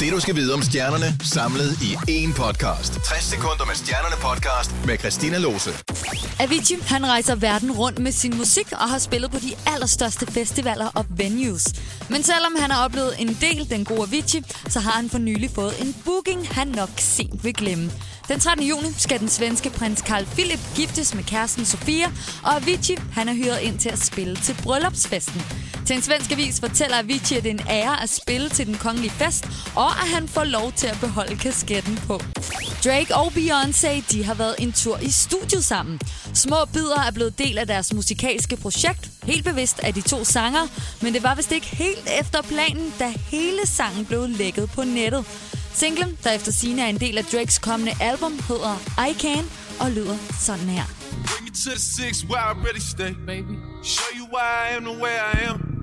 Det du skal vide om stjernerne, samlet i én podcast. 60 sekunder med stjernerne podcast med Christina Lose. Avicii han rejser verden rundt med sin musik og har spillet på de allerstørste festivaler og venues. Men selvom han har oplevet en del den gode Avicii, så har han for nylig fået en booking, han nok sent vil glemme. Den 13. juni skal den svenske prins Carl Philip giftes med kæresten Sofia, og Avicii han er hyret ind til at spille til bryllupsfesten. Til en svensk avis fortæller Avicii, at det er en ære at spille til den kongelige fest, og at han får lov til at beholde kasketten på. Drake og Beyoncé de har været en tur i studiet sammen. Små bidder er blevet del af deres musikalske projekt, helt bevidst af de to sanger, men det var vist ikke helt efter planen, da hele sangen blev lækket på nettet. Singlen, der efter sine er en del af Drakes kommende album, hedder I Can og lyder sådan her. Bring me to the six where I really stay, baby. Show you why I am the way I am.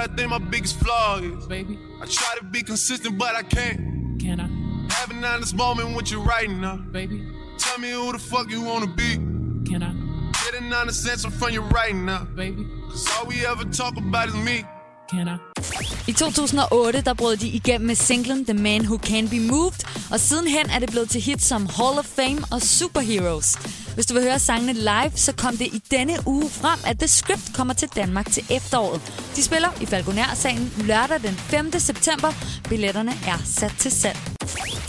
I think my biggest flaw is. baby? I try to be consistent, but I can't. Can I, Have an honest moment with you right now. baby? Tell me who the fuck you wanna be. Can I, Get an honest answer from you right now. baby? Cause all we ever talk about is me. Can I? I 2008 der brød de igennem med singlen The Man Who Can Be Moved, og sidenhen er det blevet til hits som Hall of Fame og Superheroes. Hvis du vil høre sangene live, så kom det i denne uge frem, at The Script kommer til Danmark til efteråret. De spiller i Falconer-salen lørdag den 5. september. Billetterne er sat til salg.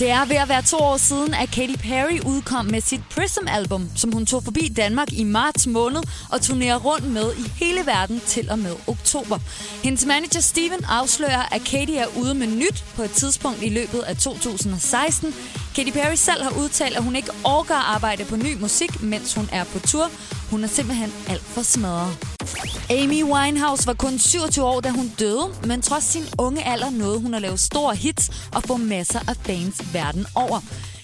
Det er ved at være to år siden, at Katy Perry udkom med sit Prism-album, som hun tog forbi Danmark i marts måned og turnerer rundt med i hele verden til og med oktober. Hendes manager Steven afslører, at Katy er ude med nyt på et tidspunkt i løbet af 2016. Katy Perry selv har udtalt, at hun ikke orker at arbejde på ny musik, mens hun er på tur. Hun er simpelthen alt for smadret. Amy Winehouse var kun 27 år, da hun døde, men trods sin unge alder nåede hun at lave store hits og få masser af fans verden over.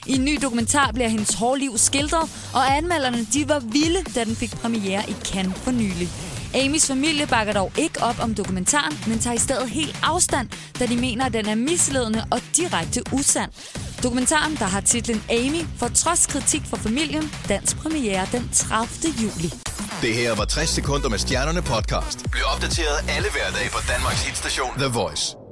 I en ny dokumentar bliver hendes hårde liv skildret, og anmelderne de var vilde, da den fik premiere i Cannes for nylig. Amys familie bakker dog ikke op om dokumentaren, men tager i stedet helt afstand, da de mener, at den er misledende og direkte usand. Dokumentaren, der har titlen Amy, får trods kritik fra familien, dansk premiere den 30. juli. Det her var 60 sekunder med stjernerne podcast. Bliv opdateret alle hverdage på Danmarks hitstation The Voice.